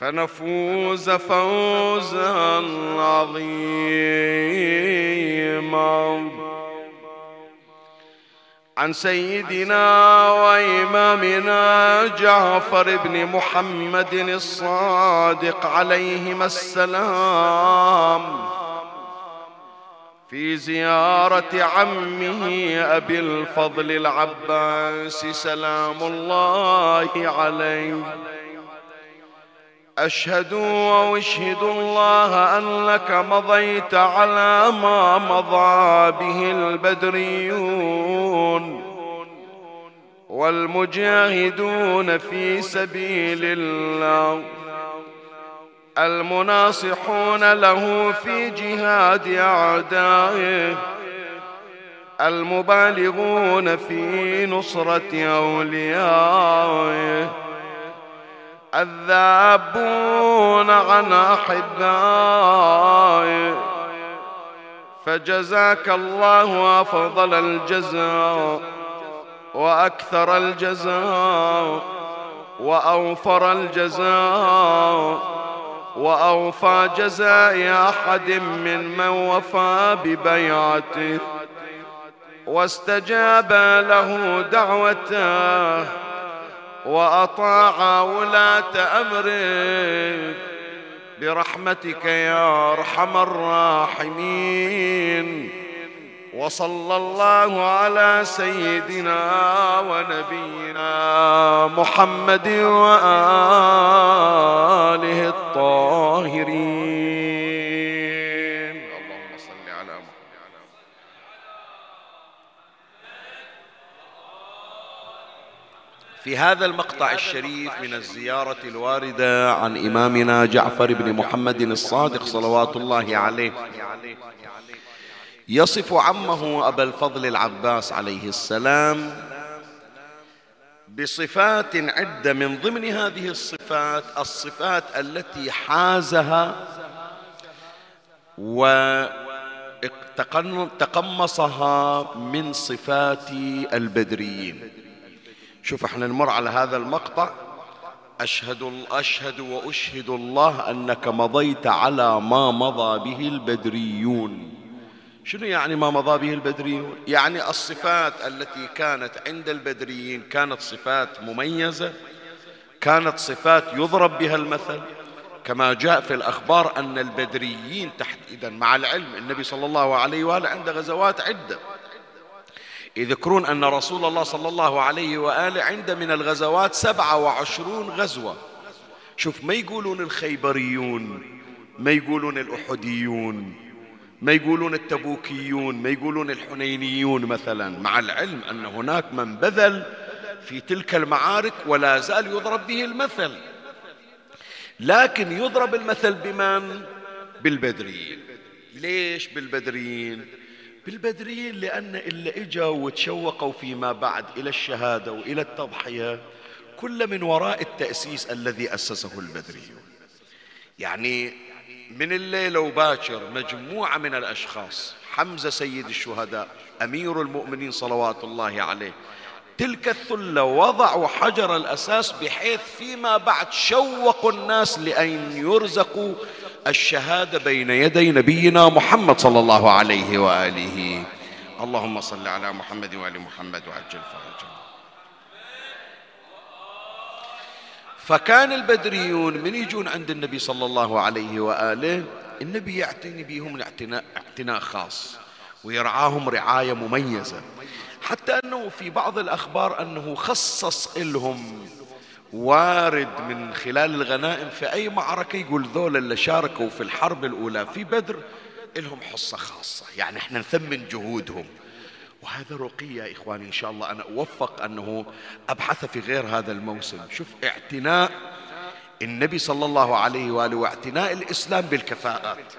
فنفوز فوزا عظيما. عن سيدنا وإمامنا جعفر بن محمد الصادق عليهما السلام. في زيارة عمه أبي الفضل العباس سلام الله عليه. أشهد وأشهد الله أنك مضيت على ما مضى به البدريون. والمجاهدون في سبيل الله. المناصحون له في جهاد أعدائه. المبالغون في نصرة أوليائه. الذابون عن أحبائي. فجزاك الله أفضل الجزاء وأكثر الجزاء وأوفر الجزاء وأوفى جزاء أحد من من وفى ببيعته واستجاب له دعوته. وأطاع ولاة امره برحمتك يا أرحم الراحمين. وصلى الله على سيدنا ونبينا محمد وآله الطاهرين. هذا المقطع الشريف من الزيارة الواردة عن إمامنا جعفر بن محمد الصادق صلوات الله عليه. يصف عمه أبا الفضل العباس عليه السلام بصفات عدة من ضمن هذه الصفات الصفات التي حازها وتقمصها من صفات البدريين. شوف إحنا نمر على هذا المقطع. أشهد أشهد وأشهد الله أنك مضيت على ما مضى به البدريون. شنو يعني ما مضى به البدريون؟ يعني الصفات التي كانت عند البدريين كانت صفات مميزة كانت صفات يضرب بها المثل. كما جاء في الأخبار أن البدريين تحت إذا مع العلم النبي صلى الله عليه وآله عنده غزوات عدة. يذكرون أن رسول الله صلى الله عليه وآله عنده من الغزوات سبعة وعشرون غزوة. شوف ما يقولون الخيبريون ما يقولون الأحديون ما يقولون التبوكيون ما يقولون الحنينيون مثلا مع العلم أن هناك من بذل في تلك المعارك ولا زال يضرب به المثل. لكن يضرب المثل بمن؟ بالبدريين. ليش بالبدريين؟ بالبدريين لأن اللي إجوا وتشوقوا فيما بعد إلى الشهادة وإلى التضحية كل من وراء التأسيس الذي أسسه البدريون. يعني من الليلة وباكر مجموعة من الأشخاص حمزة سيد الشهداء أمير المؤمنين صلوات الله عليه تلك الثلة وضعوا حجر الأساس بحيث فيما بعد شوقوا الناس لأن يرزقوا الشهادة بين يدي نبينا محمد صلى الله عليه وآله. اللهم صل على محمد وآل محمد وعجل فرجه. فكان البدريون من يجون عند النبي صلى الله عليه وآله النبي يعتني بهم اعتناء, اعتناء خاص ويرعاهم رعاية مميزة. حتى أنه في بعض الأخبار أنه خصص لهم وارد من خلال الغنائم في أي معركة يقول ذول اللي شاركوا في الحرب الأولى في بدر لهم حصة خاصة. يعني إحنا نثمن جهودهم. وهذا رقي يا إخواني إن شاء الله. أنا أوفق أنه أبحث في غير هذا الموسم. شوف اعتناء النبي صلى الله عليه وآله واعتناء الإسلام بالكفاءات.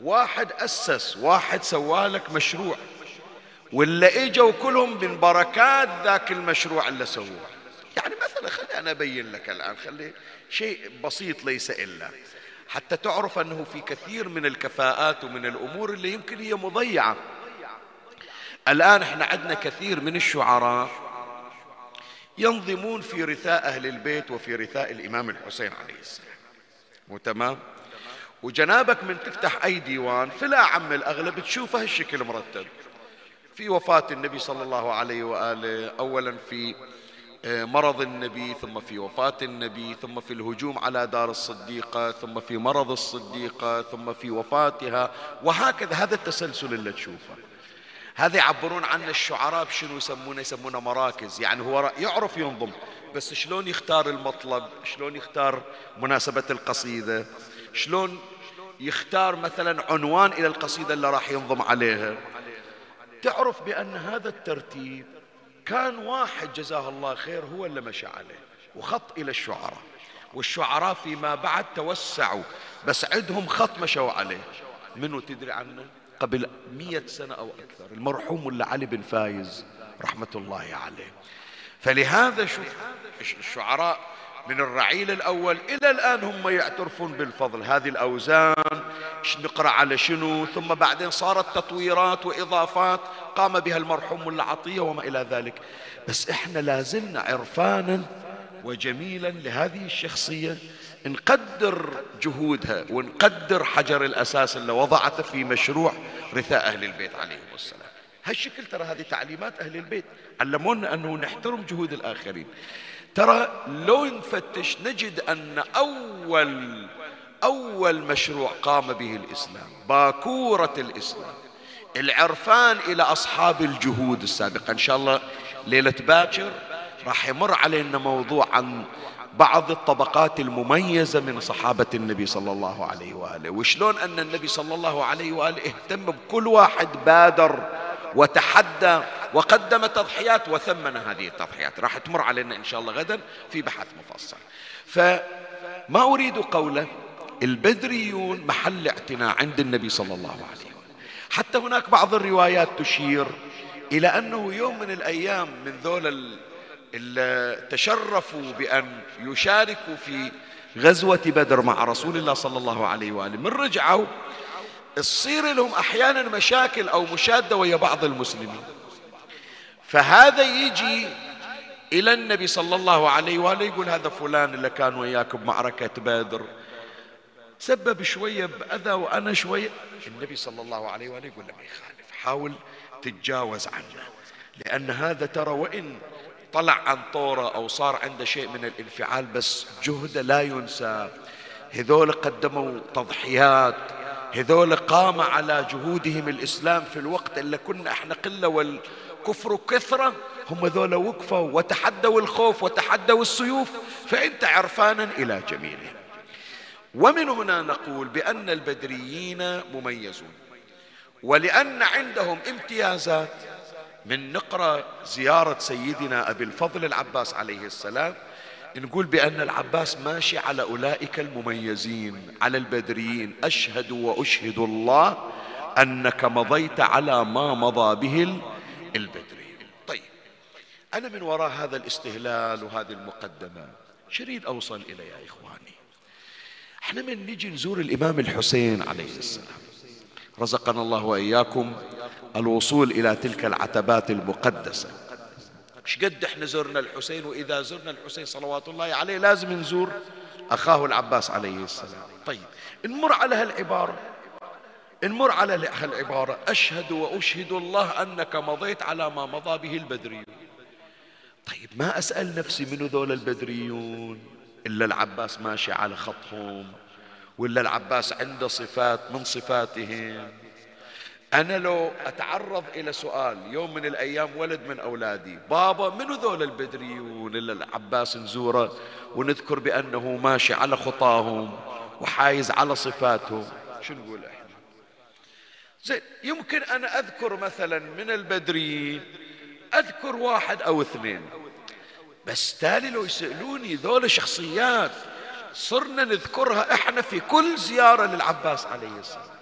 واحد أسس واحد سوالك مشروع. ولا إجوا كلهم من بركات ذاك المشروع اللي سووه. يعني مثلا خلي أنا أبين لك الآن خلي شيء بسيط ليس إلا. حتى تعرف أنه في كثير من الكفاءات ومن الأمور اللي يمكن هي مضيعة. الآن إحنا عندنا كثير من الشعراء ينظمون في رثاء أهل البيت وفي رثاء الإمام الحسين عليه السلام. وتمام وجنابك من تفتح أي ديوان في الأعم الأغلب تشوفه هالشكل مرتب. في وفاة النبي صلى الله عليه وآله أولا في مرض النبي ثم في وفاة النبي ثم في الهجوم على دار الصديقة ثم في مرض الصديقة ثم في وفاتها. وهكذا هذا التسلسل اللي تشوفه. هذا يعبرون عنه الشعراء بشنو يسمونه؟ يسمونه مراكز. يعني هو يعرف ينظم بس شلون يختار المطلب؟ شلون يختار مناسبة القصيدة؟ شلون يختار مثلا عنوان إلى القصيدة اللي راح ينظم عليها؟ تعرف بأن هذا الترتيب كان واحد جزاه الله خير هو اللي مشى عليه وخط إلى الشعراء. والشعراء فيما بعد توسعوا بس عندهم خط مشوا عليه. منو تدري عنه؟ قبل مية سنة أو أكثر المرحوم ولا علي بن فايز رحمة الله عليه. فلهذا شوف الشعراء من الرعيل الأول إلى الآن هم يعترفون بالفضل. هذه الأوزان نقرأ على شنو؟ ثم بعدين صارت تطويرات وإضافات قام بها المرحوم العطية وما إلى ذلك. بس إحنا لازلنا عرفانا وجميلا لهذه الشخصية. نقدر جهودها ونقدر حجر الأساس اللي وضعته في مشروع رثاء أهل البيت عليهم السلام. هالشكل ترى هذه تعليمات أهل البيت. علمونا أنه نحترم جهود الآخرين. ترى لو نفتش نجد أن أول أول مشروع قام به الإسلام باكورة الإسلام. العرفان إلى أصحاب الجهود السابقة. إن شاء الله ليلة باكر راح يمر علينا موضوع عن بعض الطبقات المميزة من صحابة النبي صلى الله عليه وآله. وشلون أن النبي صلى الله عليه وآله اهتم بكل واحد بادر وتحدى وقدم تضحيات وثمن هذه التضحيات. راح تمر علينا إن شاء الله غدا في بحث مفصل. فما أريد قوله البدريون محل اعتناء عند النبي صلى الله عليه وسلم. حتى هناك بعض الروايات تشير إلى أنه يوم من الأيام من ذول اللي تشرفوا بأن يشاركوا في غزوة بدر مع رسول الله صلى الله عليه وآله. من رجعوا تصير لهم أحيانا مشاكل أو مشادة ويا بعض المسلمين. فهذا يجي إلى النبي صلى الله عليه وآله يقول هذا فلان اللي كان وياك بمعركة بدر. سبب شوية بأذى وأنا شوية. النبي صلى الله عليه وآله يقول له ما يخالف حاول تتجاوز عنه. لأن هذا ترى وإن طلع عن طورة أو صار عنده شيء من الانفعال بس جهده لا ينسى. هذول قدموا تضحيات هذول قام على جهودهم الإسلام في الوقت اللي كنا إحنا قلة والكفر كثرة هم ذولا وقفوا وتحدوا الخوف وتحدوا السيوف فأنت عرفانا إلى جميلهم. ومن هنا نقول بأن البدريين مميزون ولأن عندهم امتيازات. من نقرأ زيارة سيدنا أبي الفضل العباس عليه السلام نقول بأن العباس ماشي على أولئك المميزين على البدريين. أشهد وأشهد الله أنك مضيت على ما مضى به البدري طيب أنا من وراء هذا الاستهلال وهذه المقدمة شريد أوصل إلى يا إخواني. إحنا من نجي نزور الإمام الحسين عليه السلام. رزقنا الله وإياكم الوصول إلى تلك العتبات المقدسة. قد إحنا زرنا الحسين وإذا زرنا الحسين صلوات الله عليه لازم نزور أخاه العباس عليه السلام. طيب نمر على هالعبارة. نمر على هالعبارة. أشهد وأشهد الله أنك مضيت على ما مضى به البدريون. طيب ما أسأل نفسي منو ذول البدريون؟ إلا العباس ماشي على خطهم ولا العباس عنده صفات من صفاتهم. أنا لو أتعرض إلى سؤال يوم من الأيام ولد من أولادي بابا منو ذول البدريون إلا العباس نزوره؟ ونذكر بأنه ماشي على خطاهم وحايز على صفاتهم. شو نقول إحنا؟ زين يمكن أنا أذكر مثلا من البدريين أذكر واحد أو اثنين. بس تالي لو يسألوني ذول شخصيات صرنا نذكرها إحنا في كل زيارة للعباس عليه السلام.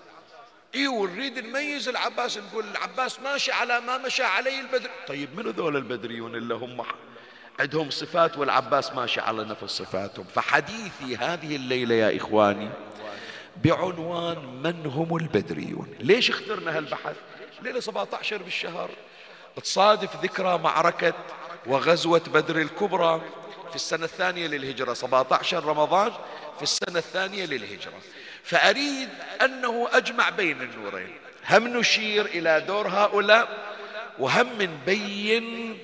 اي ونريد نميز العباس نقول العباس ماشي على ما مشى عليه البدر. طيب منو ذول البدريون اللي هم عندهم صفات والعباس ماشي على نفس صفاتهم؟ فحديثي هذه الليلة يا إخواني بعنوان من هم البدريون؟ ليش اخترنا هالبحث؟ ليلة 17 بالشهر تصادف ذكرى معركة وغزوة بدر الكبرى في السنة الثانية للهجرة. 17 رمضان في السنة الثانية للهجرة. فأريد أنه أجمع بين النورين. هم نشير إلى دور هؤلاء وهم نبين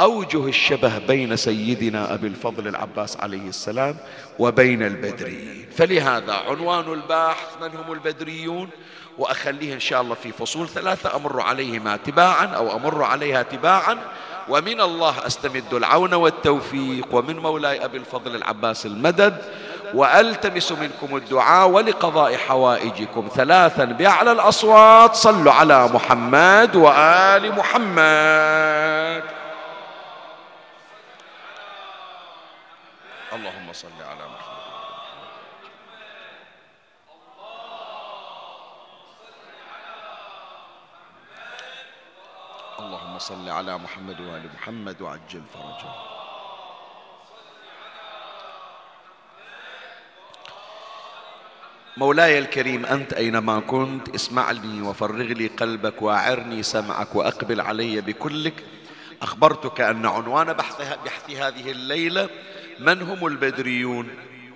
أوجه الشبه بين سيدنا أبي الفضل العباس عليه السلام وبين البدريين. فلهذا عنوان الباحث من هم البدريون؟ وأخليه إن شاء الله في فصول ثلاثة أمر عليهما تباعا أو أمر عليها تباعا. ومن الله أستمد العون والتوفيق. ومن مولاي أبي الفضل العباس المدد وألتمس منكم الدعاء ولقضاء حوائجكم ثلاثا باعلى الأصوات. صلوا على محمد وآل محمد. اللهم صل على محمد. اللهم صل على محمد وآل محمد وعجل فرجه. مولاي الكريم أنت أينما كنت اسمع لي وفرغ لي قلبك وأعرني سمعك وأقبل علي بكلك أخبرتك أن عنوان بحث, بحث هذه الليلة من هم البدريون؟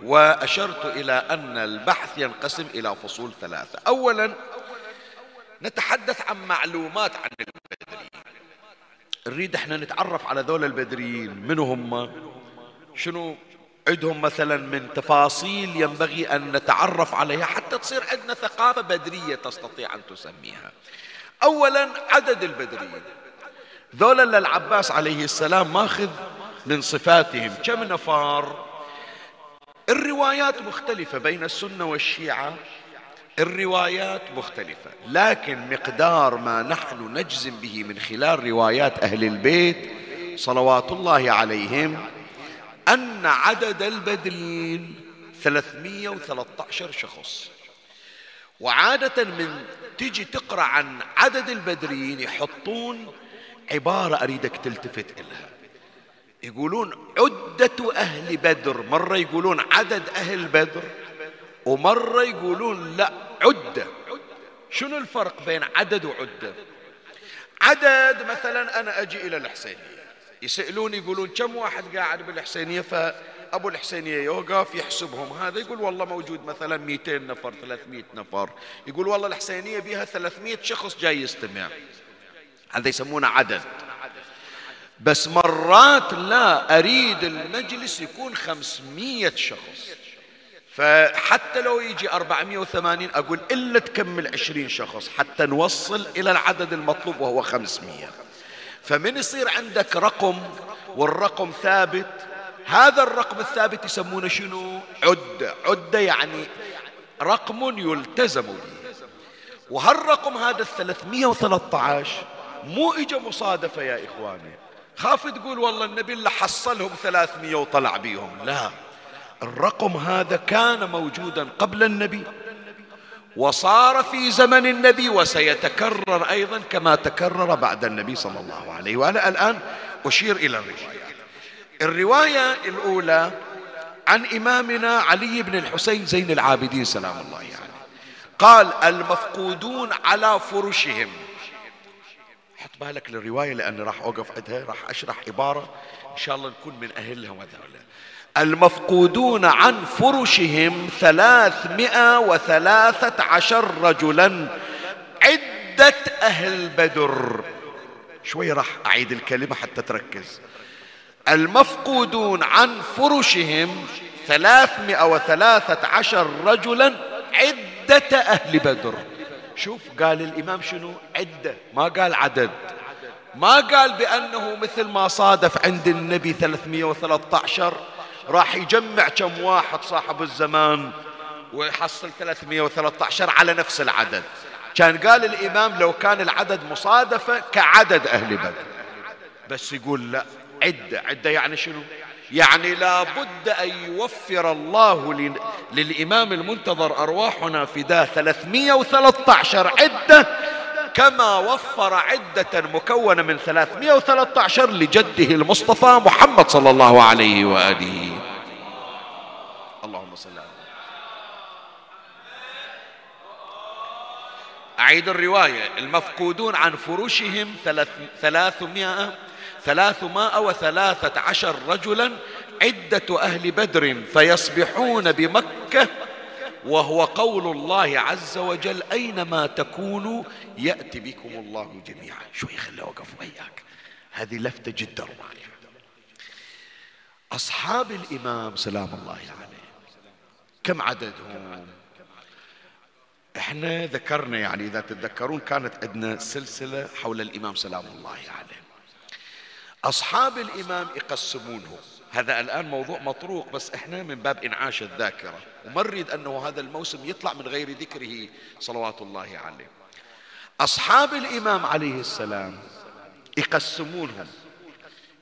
وأشرت إلى أن البحث ينقسم إلى فصول ثلاثة. أولا نتحدث عن معلومات عن البدريين. نريد إحنا نتعرف على ذول البدريين من هم شنو؟ عندهم مثلا من تفاصيل ينبغي أن نتعرف عليها حتى تصير عندنا ثقافة بدرية تستطيع أن تسميها. أولا عدد البدريين. ذولا للعباس عليه السلام ماخذ من صفاتهم. كم نفار؟ الروايات مختلفة بين السنة والشيعة. الروايات مختلفة. لكن مقدار ما نحن نجزم به من خلال روايات أهل البيت صلوات الله عليهم أن عدد البدرين 313 شخص. وعادة من تجي تقرأ عن عدد البدرين يحطون عبارة أريدك تلتفت إلها. يقولون عدة أهل بدر مرة يقولون عدد أهل بدر ومرة يقولون لا عدة. شنو الفرق بين عدد وعدة؟ عدد مثلا أنا أجي إلى الحسينية. يسألون يقولون كم واحد قاعد بالحسينية؟ فأبو الحسينية يوقف يحسبهم. هذا يقول والله موجود مثلا 200 نفر 300 نفر. يقول والله الحسينية بها 300 شخص جاي يستمع. هذا يسمونه عدد. بس مرات لا أريد المجلس يكون 500 شخص. فحتى لو يجي 480 أقول إلا تكمل 20 شخص حتى نوصل إلى العدد المطلوب وهو 500 فمن يصير عندك رقم والرقم ثابت؟ هذا الرقم الثابت يسمونه شنو؟ عدة عدة يعني رقم يلتزم به. وهالرقم هذا الثلاثمية وثلاثة عشر مو إجا مصادفة يا إخواني. خاف تقول والله النبي اللي حصلهم ثلاثمية وطلع بيهم. لا. الرقم هذا كان موجودا قبل النبي. وصار في زمن النبي وسيتكرر أيضا كما تكرر بعد النبي صلى الله عليه وآله. الآن أشير إلى الروايات الرواية الأولى عن إمامنا علي بن الحسين زين العابدين سلام الله عليه. يعني. قال المفقودون على فرشهم. حط بالك للرواية لأني راح أوقف عندها راح أشرح عبارة إن شاء الله نكون من أهلها وذولا المفقودون عن فرشهم ثلاثمائة وثلاثة عشر رجلا. عدة أهل بدر. شوي راح أعيد الكلمة حتى تركز. المفقودون عن فرشهم ثلاثمائة وثلاثة عشر رجلا. عدة أهل بدر. شوف قال الإمام شنو؟ عدة. ما قال عدد. ما قال بأنه مثل ما صادف عند النبي 313 راح يجمع كم واحد صاحب الزمان ويحصل 313 على نفس العدد. كان قال الإمام لو كان العدد مصادفة كعدد أهل بدر. بس يقول لا عدة عدة يعني شنو؟ يعني لا بد أن يوفر الله للإمام المنتظر أرواحنا فداه 313 عدة كما وفر عدة مكونة من 313 لجده المصطفى محمد صلى الله عليه وآله. اللهم صل على أعيد الرواية. المفقودون عن فروشهم ثلاثمائة ثلاثمائة وثلاثة عشر رجلا عدة أهل بدر فيصبحون بمكة وهو قول الله عز وجل أينما تكونوا يأتي بكم الله جميعا. شوي خلي أوقف وياك. هذه لفتة جدا رائعة. أصحاب الإمام سلام الله عليه كم عددهم إحنا ذكرنا يعني إذا تتذكرون كانت عندنا سلسلة حول الإمام سلام الله عليه. أصحاب الإمام يقسمونهم. هذا الآن موضوع مطروق بس إحنا من باب إنعاش الذاكرة. وما نريد أنه هذا الموسم يطلع من غير ذكره صلوات الله عليه. أصحاب الإمام عليه السلام يقسمونهم.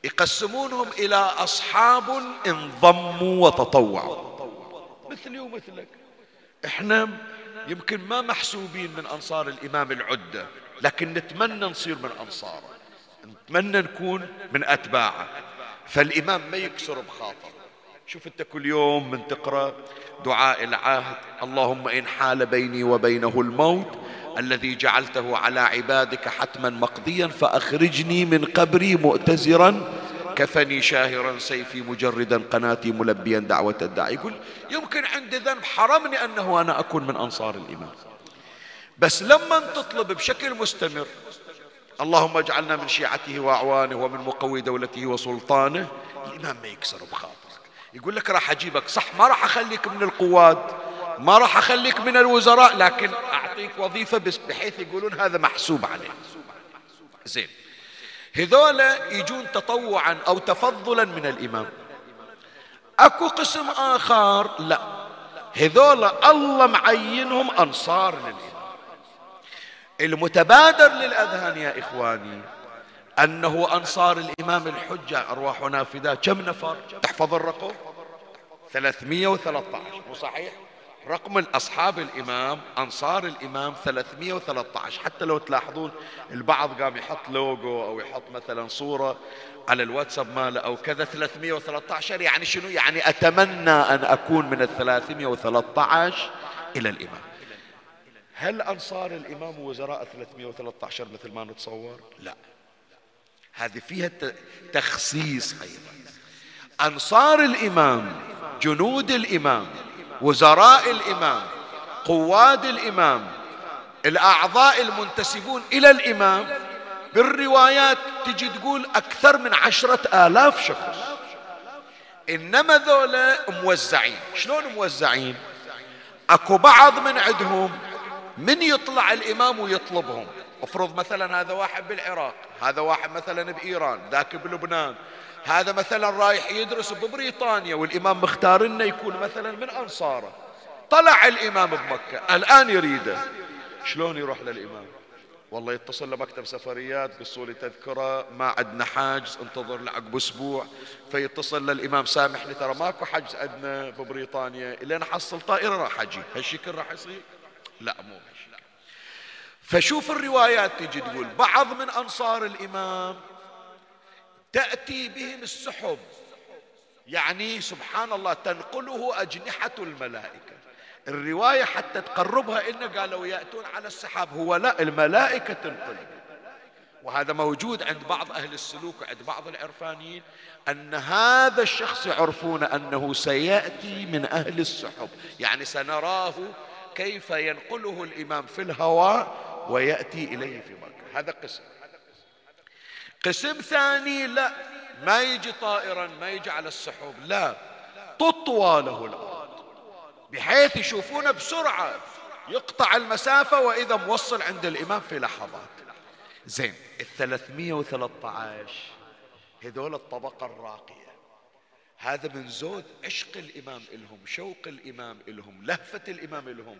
يقسمونهم إلى أصحاب انضموا وتطوعوا. مثلي ومثلك. إحنا يمكن ما محسوبين من أنصار الإمام العدة لكن نتمنى نصير من أنصاره. نتمنى نكون من أتباعه. فالإمام ما يكسر بخاطر. شوف أنت كل يوم من تقرأ دعاء العهد اللهم إن حال بيني وبينه الموت الذي جعلته على عبادك حتما مقضيا فأخرجني من قبري مؤتزرا كفني شاهرا سيفي مجردا قناتي ملبيا دعوة الداعي. يقول يمكن عندي ذنب حرمني أنه أنا أكون من أنصار الإمام بس لما تطلب بشكل مستمر اللهم اجعلنا من شيعته وأعوانه ومن مقوي دولته وسلطانه الامام ما يكسر بخاطرك. يقول لك راح أجيبك. صح ما راح أخليك من القواد ما راح أخليك من الوزراء لكن أعطيك وظيفة بس بحيث يقولون هذا محسوب عليه زين. هذولا يجون تطوعا أو تفضلا من الامام اكو قسم آخر؟ لا. هذولا الله معينهم أنصار للامام المتبادر للأذهان يا إخواني أنه أنصار الإمام الحجة أرواحنا فداء كم نفر؟ تحفظ الرقم؟ 313 مو صحيح؟ رقم الأصحاب الإمام أنصار الإمام 313 حتى لو تلاحظون البعض قام يحط لوجو أو يحط مثلا صورة. على الواتساب ماله أو كذا 313 يعني شنو؟ يعني أتمنى أن أكون من ال 313 إلى الإمام. هل أنصار الإمام وزراء 313 مثل ما نتصور؟ لا. هذه فيها تخصيص أيضا. أنصار الإمام جنود الإمام وزراء الإمام قواد الإمام الأعضاء المنتسبون إلى الإمام بالروايات تجي تقول أكثر من عشرة آلاف شخص. إنما ذولا موزعين. شلون موزعين؟ أكو بعض من عندهم من يطلع الإمام ويطلبهم. افرض مثلا هذا واحد بالعراق هذا واحد مثلا بإيران ذاك بلبنان هذا مثلا رايح يدرس ببريطانيا والإمام مختار لنا يكون مثلا من أنصاره. طلع الإمام بمكة الآن يريده. شلون يروح للإمام؟ والله يتصل لمكتب سفريات قصوا لي تذكرة ما عندنا حاجز انتظر لعقب أسبوع. فيتصل للإمام سامح لي ترى ماكو حجز عندنا ببريطانيا. إلين أحصل طائرة راح أجي. هالشكل راح يصير؟ لا مو هالشكل فشوف الروايات تجي تقول بعض من أنصار الإمام تأتي بهم السحب. يعني سبحان الله تنقله أجنحة الملائكة. الرواية حتى تقربها إن قالوا يأتون على السحاب. هو لا الملائكة تنقل وهذا موجود عند بعض أهل السلوك وعند بعض العرفانيين أن هذا الشخص يعرفون أنه سيأتي من أهل السحب. يعني سنراه كيف ينقله الإمام في الهواء ويأتي إليه في مكة. هذا قسم. قسم ثاني لا ما يجي طائرا ما يجي على السحب لا تطوى له الأرض. بحيث يشوفونه بسرعة. يقطع المسافة وإذا موصل عند الإمام في لحظات. زين وثلاثة عشر. هذول الطبقة الراقية. هذا من زود عشق الإمام إلهم شوق الإمام إلهم لهفة الإمام إلهم.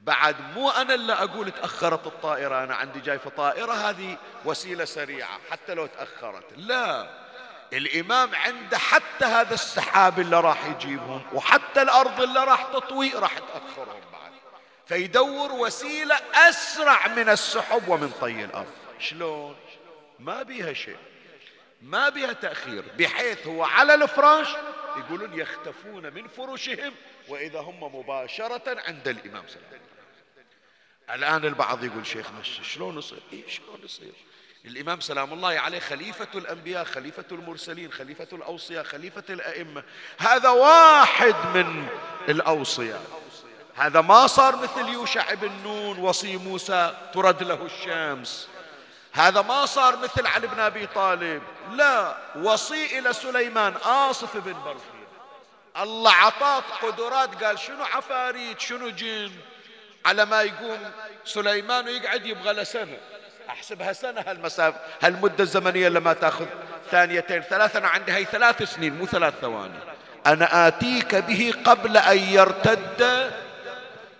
بعد مو أنا اللي أقول تأخرت الطائرة أنا عندي جاي في طائرة هذه وسيلة سريعة حتى لو تأخرت. لا. الإمام عنده حتى هذا السحاب اللي راح يجيبهم وحتى الأرض اللي راح تطوي راح تأخرهم بعد. فيدور وسيلة أسرع من السحب ومن طي الأرض. شلون؟ ما بيها شيء. ما بها تأخير. بحيث هو على الفراش يقولون يختفون من فرشهم وإذا هم مباشرة عند الإمام وسلم. الآن البعض يقول شيخ مش شلون يصير؟ إيه شلون يصير؟ الإمام سلام الله عليه خليفة الأنبياء خليفة المرسلين خليفة الأوصياء خليفة الأئمة. هذا واحد من الأوصياء. هذا ما صار مثل يوشع بن نون وصي موسى ترد له الشمس. هذا ما صار مثل علي بن أبي طالب. لا وصي إلى سليمان آصف بن برخيل الله عطاك قدرات. قال شنو عفاريت؟ شنو جن؟ على ما يقوم سليمان ويقعد يبغى له سنة. أحسبها سنة هالمسافه هالمده الزمنيه اللي ما تأخذ؟ ثانيتين ثلاثة أنا عندي هي ثلاث سنين مو ثلاث ثواني. أنا آتيك به قبل أن يرتد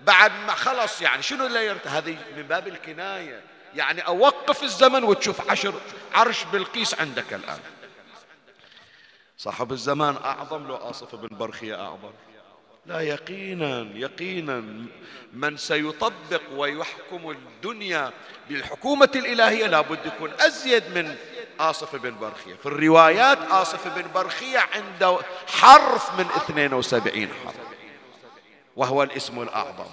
بعد ما خلص يعني شنو اللي يرتد هذه من باب الكناية. يعني أوقف الزمن وتشوف عشر عرش بلقيس عندك الآن. صاحب الزمان أعظم لو آصف بن برخية أعظم. لا يقينا يقينا من سيطبق ويحكم الدنيا بالحكومة الإلهية لابد يكون أزيد من آصف بن برخية. في الروايات آصف بن برخية عنده حرف من 72 حرف وهو الاسم الأعظم.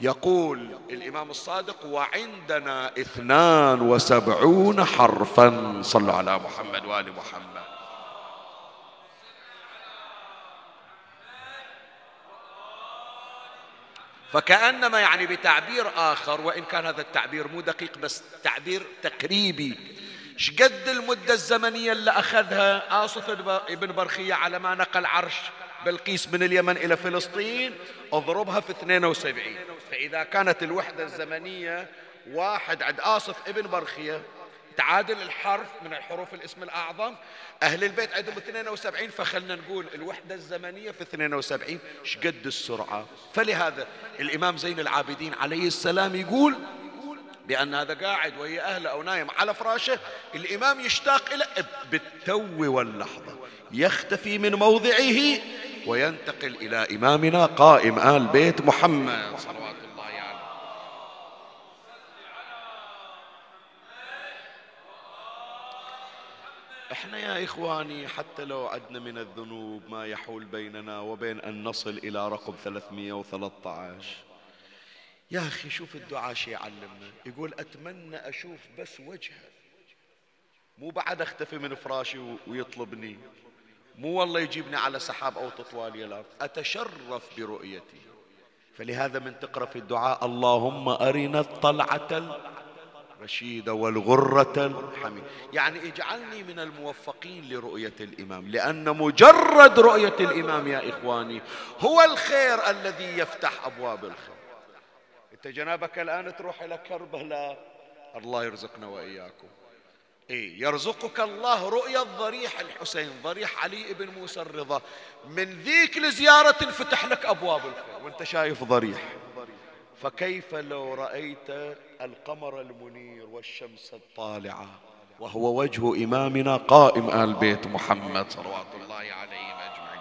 يقول الإمام الصادق وعندنا اثنان وسبعون حرفا صلوا على محمد وآل محمد. فكأنما يعني بتعبير آخر وإن كان هذا التعبير مو دقيق بس تعبير تقريبي. شقد المدة الزمنية اللي أخذها آصف ابن برخية على ما نقل عرش بلقيس من اليمن إلى فلسطين اضربها في 72 فإذا كانت الوحدة الزمنية واحد عند آصف ابن برخية تعادل الحرف من الحروف الاسم الأعظم. أهل البيت عندهم 72 فخلنا نقول الوحدة الزمنية في 72 شقد السرعة. فلهذا الإمام زين العابدين عليه السلام يقول بأن هذا قاعد وهي أهله أو نايم على فراشه الإمام يشتاق إلى بالتو واللحظة. يختفي من موضعه وينتقل إلى إمامنا قائم آل بيت محمد. صلوات الله عليه إحنا يا إخواني حتى لو عدنا من الذنوب ما يحول بيننا وبين أن نصل إلى رقم 313 يا أخي شوف الدعاء شي يعلمنا. يقول أتمنى أشوف بس وجهه. مو بعد أختفي من فراشي ويطلبني. مو والله يجيبني على سحاب أو تطوالي الأرض أتشرف برؤيتي. فلهذا من تقرأ في الدعاء اللهم أرنا الطلعة الرشيدة والغرة الحميدة يعني اجعلني من الموفقين لرؤية الإمام لأن مجرد رؤية الإمام يا إخواني هو الخير الذي يفتح أبواب الخير. أنت جنابك الآن تروح إلى كربلاء. الله يرزقنا وإياكم. إيه يرزقك الله رؤيا ضريح الحسين ضريح علي بن موسى الرضا. من ذيك الزيارة تنفتح لك أبواب الخير. وأنت شايف ضريح. فكيف لو رأيت القمر المنير والشمس الطالعة وهو وجه إمامنا قائم آل بيت محمد صلوات الله عليهم أجمعين؟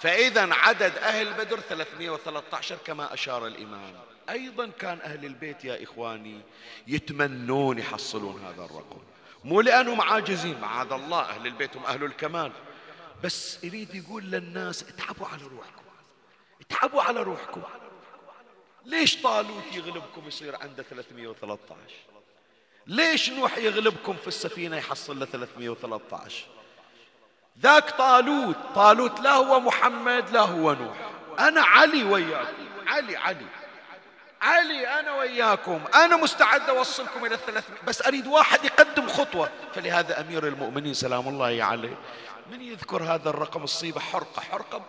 فإذا عدد أهل بدر 313 كما أشار الإمام. أيضا كان أهل البيت يا إخواني يتمنون يحصلون هذا الرقم. مو لأنهم عاجزين معاذ الله أهل البيت هم أهل الكمال. بس يريد يقول للناس اتعبوا على روحكم. اتعبوا على روحكم. ليش طالوت يغلبكم يصير عنده 313 ليش نوح يغلبكم في السفينة يحصل له 313 ذاك طالوت طالوت لا هو محمد لا هو نوح. أنا علي وياكم علي علي. علي أنا وياكم. أنا مستعد أوصلكم إلى الثلاثمائة بس أريد واحد يقدم خطوة. فلهذا أمير المؤمنين سلام الله عليه. من يذكر هذا الرقم؟ الصيبة حرقة. حرقة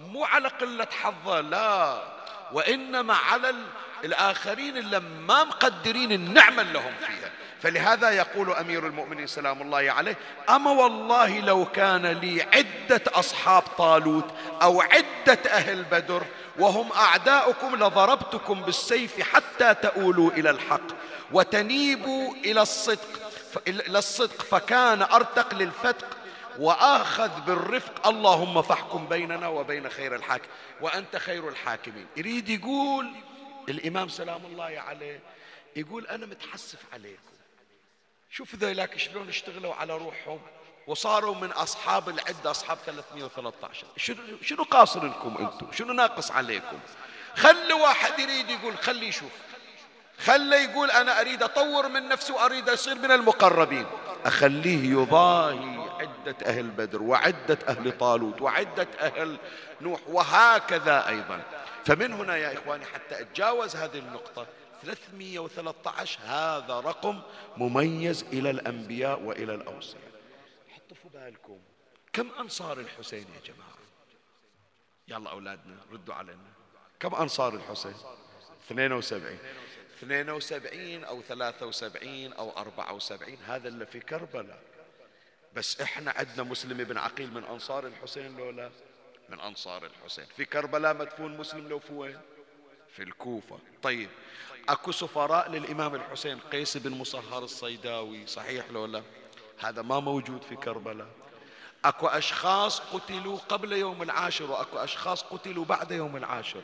مو على قلة حظه لا. وإنما على الآخرين اللي ما مقدرين النعمة اللي فيها. فلهذا يقول أمير المؤمنين سلام الله عليه أما والله لو كان لي عدة أصحاب طالوت أو عدة أهل بدر وهم أعداؤكم لضربتكم بالسيف حتى تؤولوا إلى الحق وتنيبوا إلى الصدق إلى الصدق فكان أرتق للفتق وآخذ بالرفق اللهم فاحكم بيننا وبين خير الحاكم وأنت خير الحاكمين. يريد يقول الإمام سلام الله عليه يقول أنا متحسف عليكم. شوف ذولاك شلون اشتغلوا على روحهم وصاروا من أصحاب العدة أصحاب 313 شنو, شنو قاصر لكم أنتم؟ شنو ناقص عليكم؟ خلي واحد يريد يقول خلي يشوف. خلي يقول أنا أريد أطور من نفسي وأريد أصير من المقربين. أخليه يضاهي. عدة أهل بدر وعدة أهل طالوت وعدة أهل نوح وهكذا أيضا. فمن هنا يا إخواني حتى أتجاوز هذه النقطة 313 هذا رقم مميز إلى الأنبياء وإلى الأوصياء حطوا في بالكم كم أنصار الحسين يا جماعة؟ يلا أولادنا ردوا علينا. كم أنصار الحسين؟ 72 72 أو 73 أو 74 هذا اللي في كربلاء. بس إحنا عندنا مسلم بن عقيل من أنصار الحسين لو لا من أنصار الحسين. في كربلاء مدفون مسلم لو في وين في الكوفة. طيب أكو سفراء للإمام الحسين قيس بن مصهر الصيداوي صحيح لو لا هذا ما موجود في كربلاء. أكو أشخاص قتلوا قبل يوم العاشر وأكو أشخاص قتلوا بعد يوم العاشر.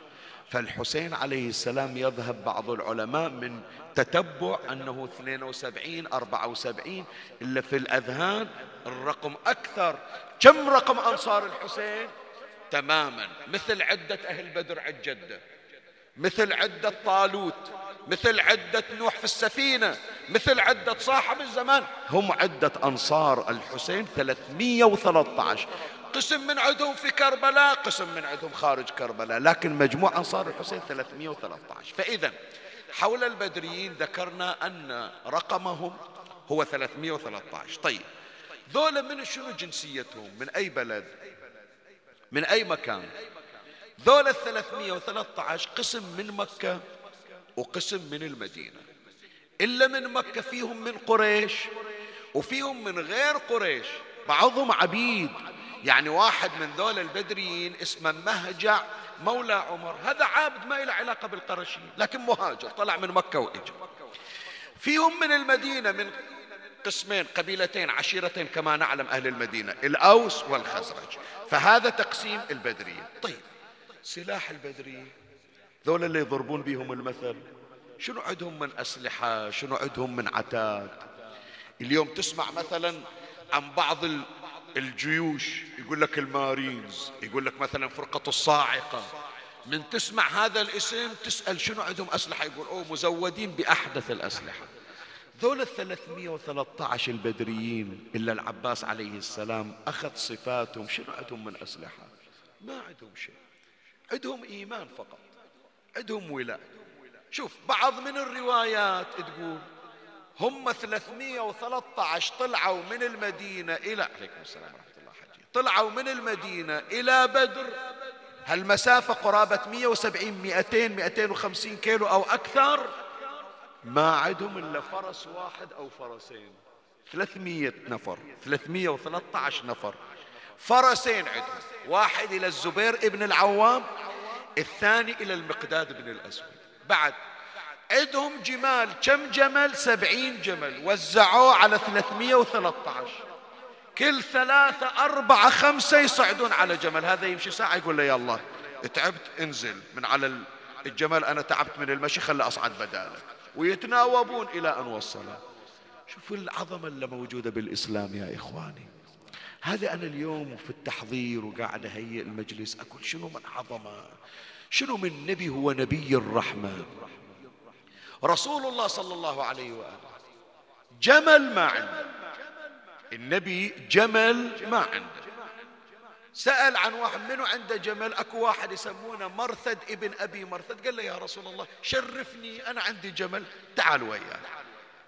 فالحسين عليه السلام يذهب بعض العلماء من تتبع أنه 72 74 إلا في الأذهان الرقم أكثر. كم رقم أنصار الحسين؟ تماما. مثل عدة أهل بدر عد جدة مثل عدة طالوت. مثل عدة نوح في السفينة مثل عدة صاحب الزمان. هم عدة أنصار الحسين 313 قسم من عندهم في كربلاء قسم من عندهم خارج كربلاء لكن مجموع أنصار الحسين 313 فإذا حول البدريين ذكرنا أن رقمهم هو 313 طيب ذولا من شنو جنسيتهم؟ من أي بلد؟ من أي مكان؟ ذولا 313 قسم من مكة؟ وقسم من المدينة إلا من مكة فيهم من قريش وفيهم من غير قريش بعضهم عبيد. يعني واحد من ذول البدريين اسمه مهجع مولى عمر. هذا عابد ما له علاقة بالقرشين لكن مهاجر طلع من مكة وإجا. فيهم من المدينة من قسمين قبيلتين عشيرتين كما نعلم أهل المدينة الأوس والخزرج. فهذا تقسيم البدريين. طيب سلاح البدريين. ذول اللي يضربون بهم المثل. شنو عندهم من أسلحة؟ شنو عندهم من عتاد؟ اليوم تسمع مثلا عن بعض الجيوش يقول لك المارينز يقول لك مثلا فرقة الصاعقة. من تسمع هذا الاسم تسأل شنو عندهم أسلحة؟ يقول أوه مزودين بأحدث الأسلحة. ذول الثلاثمية وثلاثة عشر البدريين إلا العباس عليه السلام أخذ صفاتهم شنو عندهم من أسلحة؟ ما عندهم شيء. عندهم إيمان فقط. عندهم ولاء شوف بعض من الروايات تقول هم 313 طلعوا من المدينة إلى عليكم السلام ورحمة الله حجي طلعوا من المدينة إلى بدر. هالمسافة قرابة 170 200 250 كيلو أو أكثر. ما عندهم إلا فرس واحد أو فرسين. 300 نفر 313 نفر. فرسين عندهم واحد إلى الزبير ابن العوام الثاني إلى المقداد بن الأسود. بعد عندهم جمال كم جمل؟ سبعين جمل. وزعوه على 313 كل ثلاثة أربعة خمسة يصعدون على جمل. هذا يمشي ساعة يقول له يلا تعبت انزل. من على الجمل أنا تعبت من المشي خلي أصعد بدالك. ويتناوبون إلى أن وصله شوفوا العظمة اللي موجودة بالإسلام يا إخواني. هذا أنا اليوم في التحضير وقاعد أهيئ المجلس أقول شنو من عظمة؟ شنو من نبي هو نبي الرحمة رسول الله صلى الله عليه وآله. جمل ما عنده النبي جمل ما عنده سأل عن واحد منو عنده جمل؟ أكو واحد يسمونه مرثد ابن أبي مرثد. قال له يا رسول الله شرفني أنا عندي جمل. تعال وياي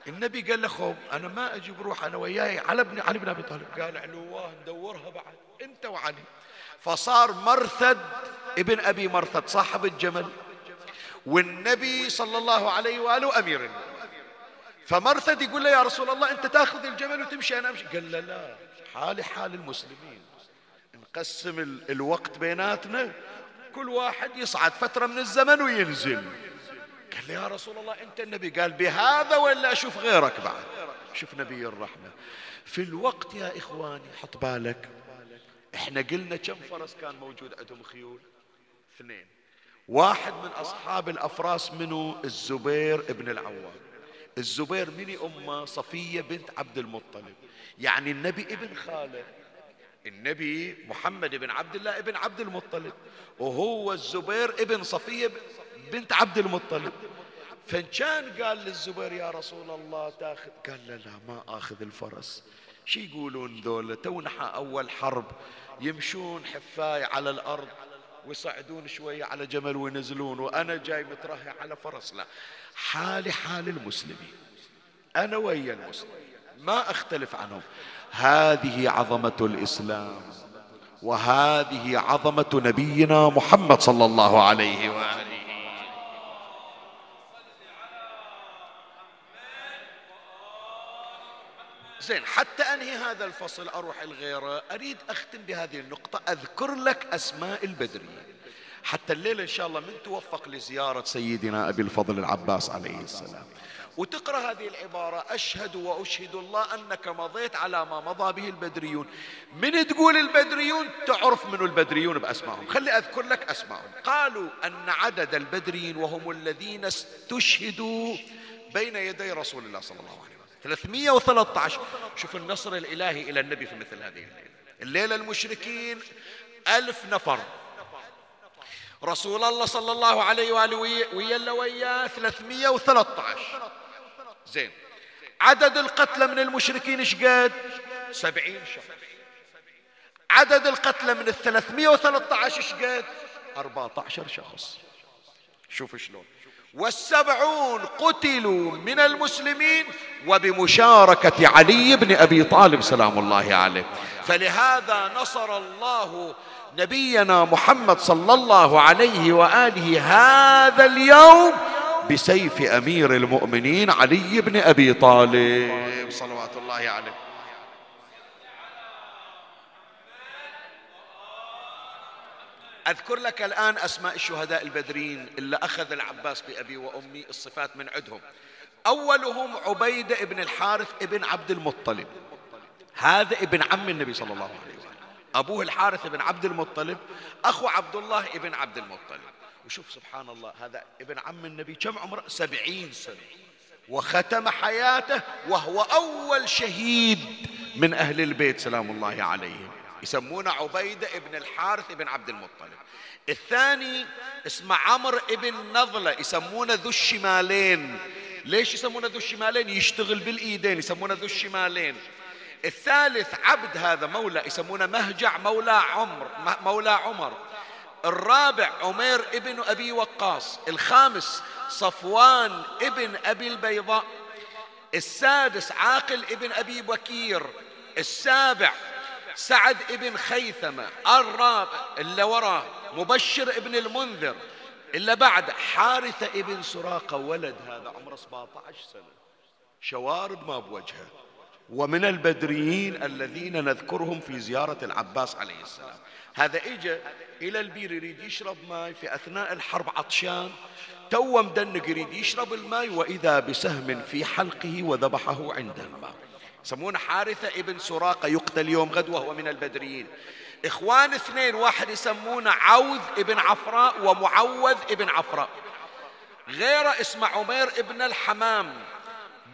النبي قال له خوب أنا ما أجيب روح أنا وياي. على ابن علي بن أبي طالب. قال علواه ندورها بعد. أنت وعلي. فصار مرثد ابن أبي مرثد صاحب الجمل. والنبي صلى الله عليه وآله أمير. فمرثد يقول له يا رسول الله أنت تأخذ الجمل وتمشي أنا أمشي. قال له لا حالي حال المسلمين. نقسم الوقت بيناتنا كل واحد يصعد فترة من الزمن وينزل. قال له يا رسول الله أنت النبي. قال بهذا ولا أشوف غيرك بعد. شوف نبي الرحمة. في الوقت يا إخواني حط بالك إحنا قلنا كم فرس كان موجود عندهم خيول؟ اثنين. واحد من أصحاب الأفراس منه الزبير ابن العوام. الزبير من أمه صفية بنت عبد المطلب. يعني النبي ابن خاله النبي محمد بن عبد الله ابن عبد المطلب. وهو الزبير ابن صفية بنت عبد المطلب. فإن كان قال للزبير يا رسول الله تاخذ قال له لا ما آخذ الفرس. شي يقولون ذولا؟ تونحى أول حرب. يمشون حفاي على الأرض ويصعدون شوية على جمل وينزلون وأنا جاي مترهي على فرس لا حالي حال المسلمين. أنا ويا المسلمين ما أختلف عنهم. هذه عظمة الإسلام وهذه عظمة نبينا محمد صلى الله عليه وآله. زين حتى أنهي هذا الفصل أروح الغيرة أريد أختم بهذه النقطة أذكر لك أسماء البدريين حتى الليلة إن شاء الله من توفق لزيارة سيدنا أبي الفضل العباس عليه السلام. وتقرأ هذه العبارة أشهد وأشهد الله أنك مضيت على ما مضى به البدريون. من تقول البدريون؟ تعرف من البدريون بأسمائهم. خلي أذكر لك أسمائهم. قالوا أن عدد البدريين وهم الذين استشهدوا بين يدي رسول الله صلى الله عليه وسلم. 313 شوف النصر الإلهي إلى النبي في مثل هذه الليلة. الليلة المشركين ألف نفر. رسول الله صلى الله عليه وآله ويا وياه 313 زين. عدد القتلى من المشركين إيش قد؟ سبعين شخص. عدد القتلى من وثلاثة عشر إيش قد؟ أربعة عشر شخص. شوف شلون. والسبعون قتلوا من المسلمين وبمشاركة علي بن أبي طالب سلام الله عليه. فلهذا نصر الله نبينا محمد صلى الله عليه وآله هذا اليوم بسيف أمير المؤمنين علي بن أبي طالب. صلوات الله عليه. أذكر لك الآن أسماء الشهداء البدرين اللي أخذ العباس بأبي وأمي الصفات من عندهم. أولهم عبيدة ابن الحارث ابن عبد المطلب. هذا ابن عم النبي صلى الله عليه وسلم. أبوه الحارث بن عبد المطلب أخو عبد الله ابن عبد المطلب. وشوف سبحان الله هذا ابن عم النبي كم عمره؟ سبعين سنة. وختم حياته وهو أول شهيد من أهل البيت سلام الله عليهم. يسمونه عبيدة ابن الحارث ابن عبد المطلب. الثاني اسمه عمرو ابن نضلة يسمونه ذو الشمالين. ليش يسمونه ذو الشمالين؟ يشتغل بالإيدين يسمونه ذو الشمالين. الثالث عبد هذا مولى يسمونه مهجع مولى عمر مولى عمر. الرابع عمير ابن أبي وقاص. الخامس صفوان ابن أبي البيضاء. السادس عاقل ابن أبي بكير. السابع سعد ابن خيثمة الرابع اللي وراه مبشر ابن المنذر. إلا بعد حارثة ابن سراقة ولد هذا عمره 17 سنة. شوارب ما بوجهه. ومن البدريين الذين نذكرهم في زيارة العباس عليه السلام. هذا اجى إلى البير يريد يشرب ماء في أثناء الحرب عطشان. تو مدنق يريد يشرب الماء وإذا بسهم في حلقه وذبحه عند الماء. يسمونه حارثة ابن سراقة يقتل يوم غد وهو من البدريين. إخوان اثنين واحد يسمونه عوذ ابن عفراء ومعوذ ابن عفراء. غيره اسمه عمير ابن الحمام.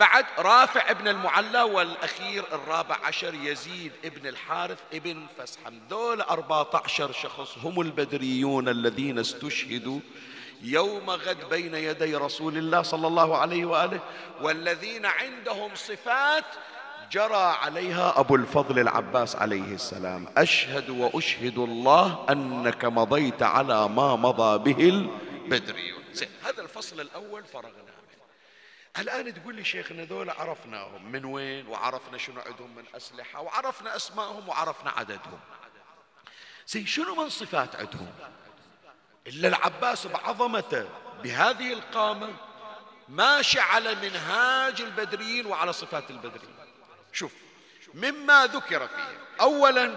بعد رافع ابن المعلى والأخير الرابع عشر يزيد ابن الحارث ابن فسحم. دول أربعة عشر شخص هم البدريون الذين استشهدوا يوم غد بين يدي رسول الله صلى الله عليه وآله والذين عندهم صفات جرى عليها أبو الفضل العباس عليه السلام. أشهد وأشهد الله أنك مضيت على ما مضى به البدريون هذا الفصل الأول فرغنا منه. الآن تقول لي شيخنا ذولا عرفناهم من وين وعرفنا شنو عندهم من أسلحة وعرفنا أسمائهم وعرفنا عددهم. زين شنو من صفات عندهم؟ إلا العباس بعظمته بهذه القامة ماشي على منهاج البدريين وعلى صفات البدريين. شوف مما ذكر فيه. أولا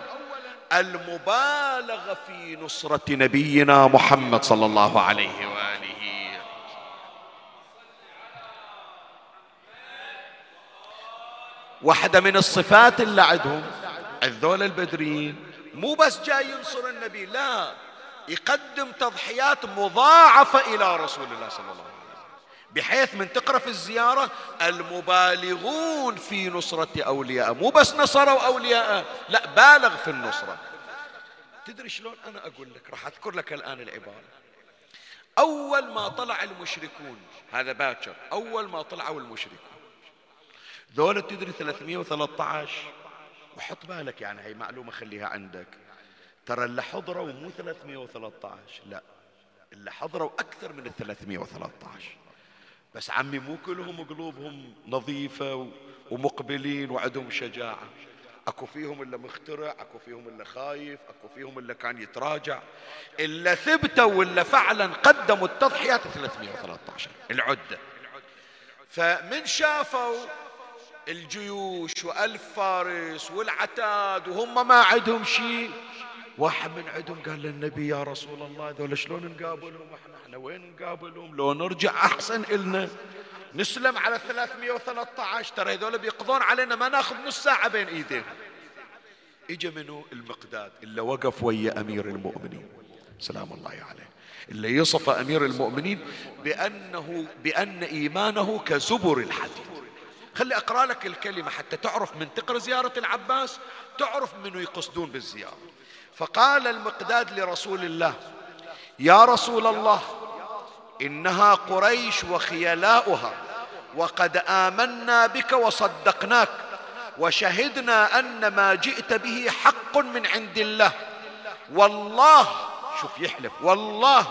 المبالغة في نصرة نبينا محمد صلى الله عليه وآله. واحدة من الصفات اللي عندهم الذول البدريين مو بس جاي ينصر النبي لا يقدم تضحيات مضاعفة إلى رسول الله صلى الله عليه وسلم. بحيث من تقرأ في الزيارة المبالغون في نصرة أولياء. مو بس نصروا أولياء لا بالغ في النصرة. تدري شلون أنا أقول لك؟ راح أذكر لك الآن العبارة. أول ما طلع المشركون هذا باكر أول ما طلعوا المشركون. ذولا تدري 313 وحط بالك يعني هي معلومة خليها عندك. ترى اللي حضروا مو 313 لا. اللي حضروا أكثر من ال 313 بس عمي مو كلهم قلوبهم نظيفة ومقبلين وعندهم شجاعة. أكو فيهم اللي مخترع أكو فيهم اللي خايف أكو فيهم اللي كان يتراجع. اللي ثبتوا واللي فعلا قدموا التضحيات 313 العدة. فمن شافوا الجيوش وألف فارس والعتاد وهم ما عندهم شيء واحد من عندهم قال للنبي يا رسول الله ذولا شلون نقابلهم؟ إحنا إحنا وين نقابلهم؟ لو نرجع أحسن إلنا. نسلم على 313 ترى هذول بيقضون علينا ما ناخذ نص ساعة بين ايديهم اجى منه المقداد اللي وقف ويا أمير المؤمنين. سلام الله عليه. اللي يصف أمير المؤمنين بأنه بأن إيمانه كزبر الحديد. خلي أقرأ لك الكلمة حتى تعرف من تقرأ زيارة العباس تعرف منو يقصدون بالزيارة. فقال المقداد لرسول الله يا رسول الله إنها قريش وخيلاؤها وقد آمنا بك وصدقناك وشهدنا أن ما جئت به حق من عند الله. والله شوف يحلف والله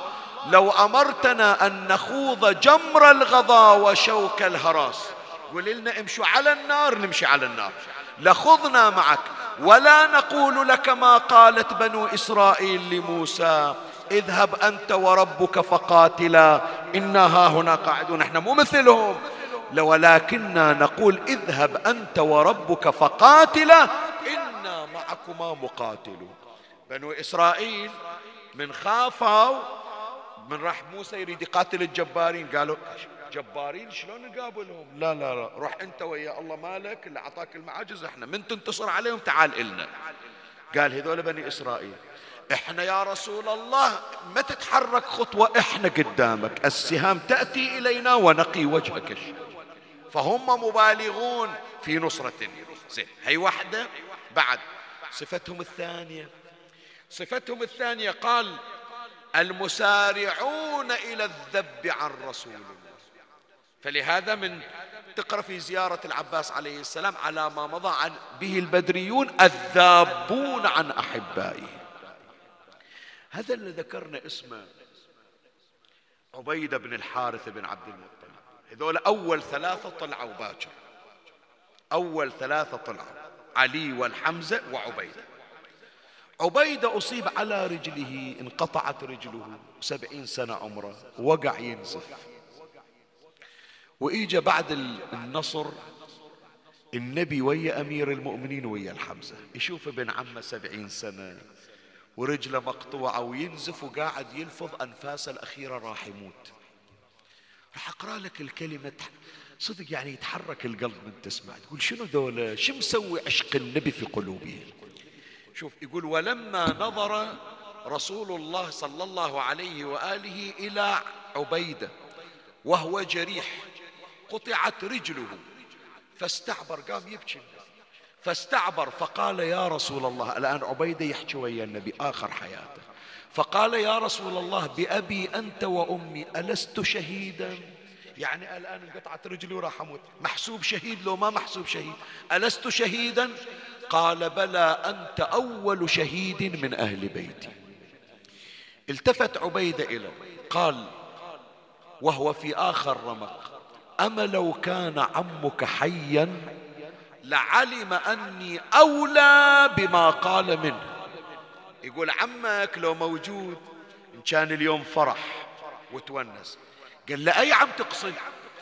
لو أمرتنا أن نخوض جمر الغضا وشوك الهراس. قول لنا امشوا على النار نمشي على النار. لخضنا معك ولا نقول لك ما قالت بنو إسرائيل لموسى. اذهب أنت وربك فقاتلا. إنا ها هنا قاعدون إحنا مو مثلهم. ولكننا نقول اذهب أنت وربك فقاتلا. إنا معكما مقاتلون. بنو إسرائيل من خافوا من راح موسى يريد يقاتل الجبارين قالوا جبارين شلون نقابلهم؟ لا لا لا. روح انت ويا الله مالك اللي اعطاك المعاجز إحنا من تنتصر عليهم؟ تعال إلنا. قال هذول بني إسرائيل إحنا يا رسول الله ما تتحرك خطوة إحنا قدامك. السهام تأتي إلينا ونقي وجهك. فهم مبالغون في نصرة. زين هي واحدة. بعد صفتهم الثانية. صفتهم الثانية قال المسارعون إلى الذب عن رسول الله فلهذا من تقرأ في زيارة العباس عليه السلام على ما مضى عن به البدريون الذابون عن أحبائه. هذا اللي ذكرنا اسمه عبيدة بن الحارث بن عبد المطلب. هذول أول ثلاثة طلعوا باكر. أول ثلاثة طلعوا علي والحمزة وعبيدة. عبيدة أصيب على رجله انقطعت رجله سبعين سنة عمره وقع ينزف. وإجا بعد النصر النبي ويا أمير المؤمنين ويا الحمزة. يشوف ابن عمه سبعين سنة ورجله مقطوعة وينزف وقاعد يلفظ أنفاسه الأخيرة راح يموت. راح أقرأ لك الكلمة صدق يعني يتحرك القلب من تسمع. تقول شنو ذولا شو مسوي عشق النبي في قلوبهم شوف يقول ولما نظر رسول الله صلى الله عليه وآله إلى عبيدة وهو جريح قطعت رجله. فاستعبر قام يبكي. فاستعبر فقال يا رسول الله الآن عبيدة يحكي ويا النبي آخر حياته. فقال يا رسول الله بأبي أنت وأمي ألست شهيدا؟ يعني الآن انقطعت رجلي وراح أموت. محسوب شهيد لو ما محسوب شهيد. ألست شهيدا؟ قال بلى أنت أول شهيد من أهل بيتي. التفت عبيدة إليه قال وهو في آخر رمق. أما لو كان عمك حيا لعلم أني أولى بما قال منه. يقول عمك لو موجود إن كان اليوم فرح وتونس. قال له أي عم تقصد؟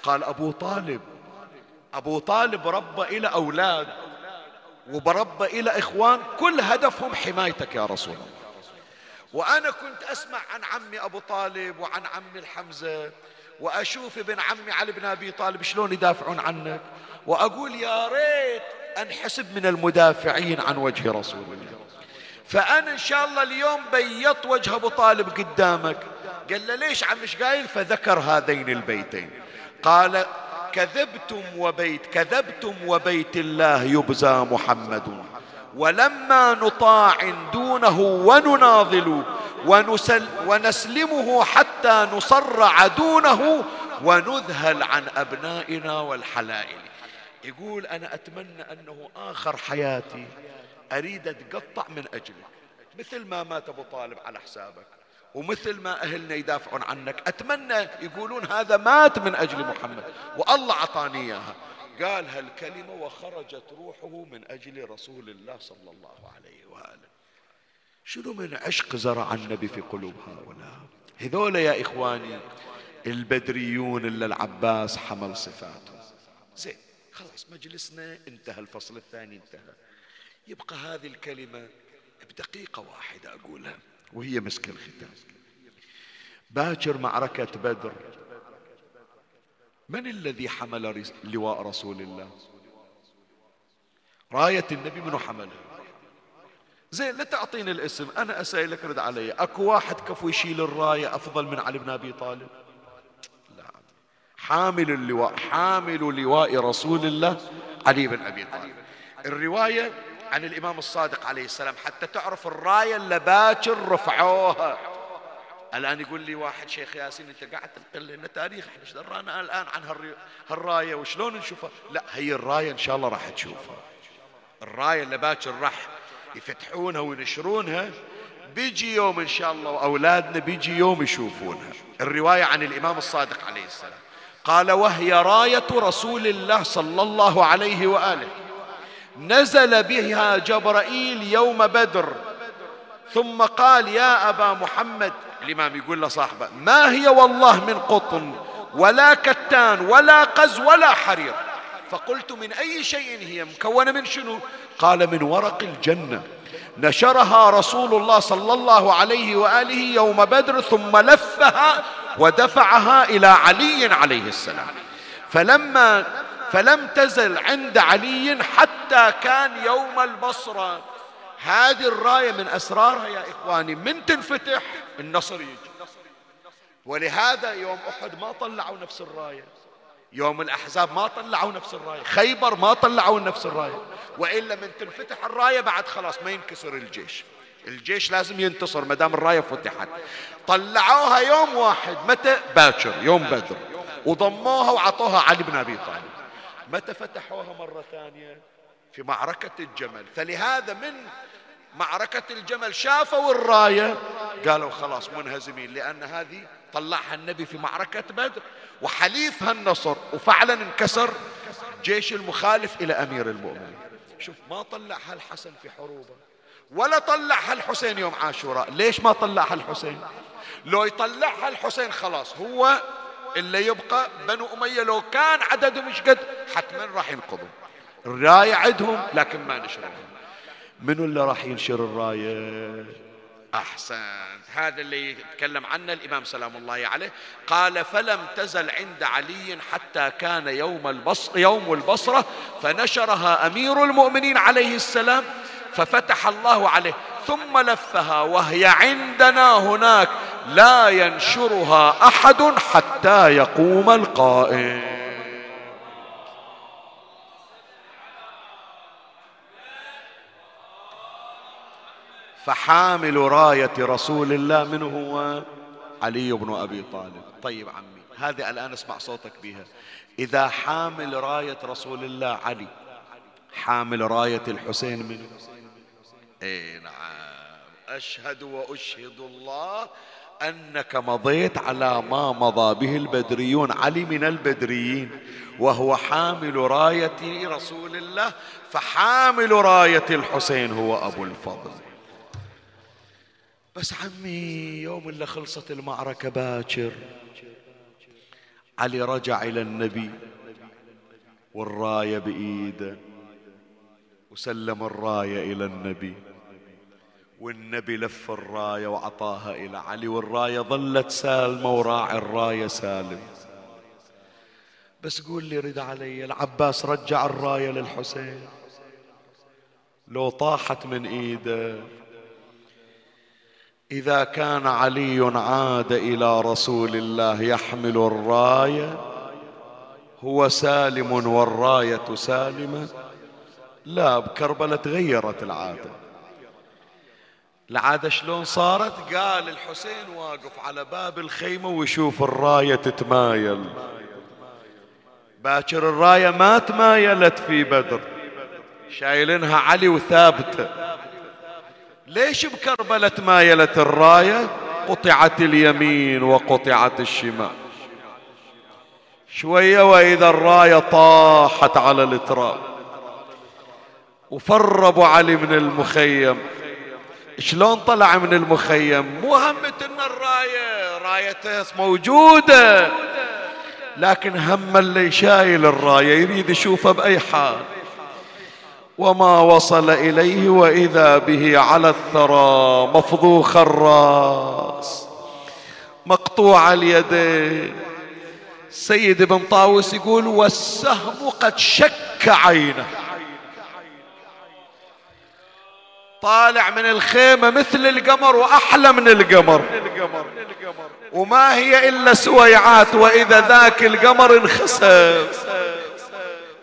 قال أبو طالب. أبو طالب ربى إلى أولاد وبربى إلى إخوان كل هدفهم حمايتك يا رسول الله. وأنا كنت أسمع عن عمي أبو طالب وعن عمي الحمزة وأشوف ابن عمي علي بن أبي طالب شلون يدافعون عنك. وأقول يا ريت أنحسب من المدافعين عن وجه رسول الله. فأنا إن شاء الله اليوم بيضت وجه أبو طالب قدامك. قال له ليش عم مش قايل؟ فذكر هذين البيتين. قال كذبتم وبيت كذبتم وبيت الله يبزى محمد. ولما نطاع دونه ونناضل ونسل ونسلمه حتى نصرع دونه ونذهل عن أبنائنا والحلائل. يقول أنا أتمنى أنه آخر حياتي أريد أتقطع من أجلك. مثل ما مات أبو طالب على حسابك ومثل ما أهلنا يدافعون عنك. أتمنى يقولون هذا مات من أجل محمد والله أعطاني إياها. قال هالكلمة وخرجت روحه من أجل رسول الله صلى الله عليه وآله. شنو من عشق زرع النبي في قلوب هؤلاء؟ هذول يا إخواني البدريون اللي العباس حمل صفاتهم زين خلاص مجلسنا انتهى الفصل الثاني انتهى. يبقى هذه الكلمة بدقيقة واحدة أقولها وهي مسك الختام. باكر معركة بدر. من الذي حمل لواء رسول الله؟ راية النبي منو حملها زين لا تعطيني الاسم أنا أسألك رد علي. أكو واحد كفو يشيل الراية أفضل من علي بن أبي طالب؟ لا. حامل اللواء حامل لواء رسول الله علي بن أبي طالب. الرواية عن الإمام الصادق عليه السلام حتى تعرف الراية اللي باكر رفعوها. الآن يقول لي واحد شيخ ياسين أنت قاعد تنقل لنا تاريخ إحنا إيش درانا الآن عن هالراية؟ وشلون نشوفها؟ لا هي الراية إن شاء الله راح تشوفها. الراية اللي باكر راح يفتحونها وينشرونها بيجي يوم إن شاء الله وأولادنا بيجي يوم يشوفونها. الرواية عن الإمام الصادق عليه السلام. قال وهي راية رسول الله صلى الله عليه وآله. نزل بها جبرائيل يوم بدر. ثم قال يا أبا محمد الإمام يقول لصاحبه ما هي والله من قطن ولا كتان ولا قز ولا حرير؟ فقلت من أي شيء هي مكونة من شنو؟ قال من ورق الجنة. نشرها رسول الله صلى الله عليه وآله يوم بدر ثم لفها ودفعها إلى علي عليه السلام. فلما فلم تزل عند علي حتى كان يوم البصرة. هذه الراية من أسرارها يا إخواني من تنفتح النصر يجي. ولهذا يوم أحد ما طلعوا نفس الراية. يوم الأحزاب ما طلعوا نفس الراية. خيبر ما طلعوا نفس الراية. وإلا من تنفتح الراية بعد خلاص ما ينكسر الجيش. الجيش لازم ينتصر ما دام الراية فتحت. طلعوها يوم واحد. متى؟ باكر يوم بدر. وضموها وعطوها علي بن أبي طالب. متى فتحوها مرة ثانية؟ في معركة الجمل. فلهذا من معركة الجمل شافوا الراية. قالوا خلاص منهزمين لأن هذه طلعها النبي في معركة بدر وحليفها النصر وفعلا انكسر جيش المخالف إلى أمير المؤمنين. شوف ما طلعها الحسن في حروبه ولا طلعها الحسين يوم عاشوراء. ليش ما طلعها الحسين؟ لو يطلعها الحسين خلاص هو اللي يبقى بنو أمية لو كان عددهم مش قد؟ حتما راح ينقضوا. الراية عندهم لكن ما نشرها منو اللي راح ينشر الراية؟ أحسنت. هذا اللي يتكلم عنه الإمام سلام الله عليه. قال فلم تزل عند علي حتى كان يوم البصر يوم البصرة فنشرها أمير المؤمنين عليه السلام ففتح الله عليه. ثم لفها وهي عندنا هناك. لا ينشرها أحد حتى يقوم القائم. فحامل راية رسول الله من هو علي بن أبي طالب. طيب عمي هذه الآن اسمع صوتك بها. إذا حامل راية رسول الله علي حامل راية الحسين من؟ إي نعم. أشهد وأشهد الله أنك مضيت على ما مضى به البدريون. علي من البدريين وهو حامل راية رسول الله فحامل راية الحسين هو أبو الفضل. بس عمي يوم اللي خلصت المعركة باكر. علي رجع إلى النبي والراية بإيده وسلم الراية إلى النبي. والنبي لف الراية وعطاها إلى علي والراية ظلت سالمة وراعي الراية سالم. بس قول لي رد علي العباس رجع الراية للحسين. لو طاحت من إيده إذا كان علي عاد إلى رسول الله يحمل الراية هو سالم والراية سالمة. لا بكربلة تغيرت العادة. العادة شلون صارت؟ قال الحسين واقف على باب الخيمة ويشوف الراية تتمايل. باكر الراية ما تمايلت في بدر. شايلينها علي وثابتة. ليش بكربلة مايلت الراية؟ قطعت اليمين وقطعت الشمال. شوية وإذا الراية طاحت على التراب. وفربوا علي من المخيم. شلون طلع من المخيم؟ مو همة إن الراية رايته موجودة. لكن هم اللي شايل الراية يريد يشوفه بأي حال. وما وصل إليه وإذا به على الثرى مفضوخ الراس. مقطوع اليدين. سيد ابن طاووس يقول والسهم قد شك عينه. طالع من الخيمة مثل القمر وأحلى من القمر. وما هي إلا سويعات وإذا ذاك القمر انخسف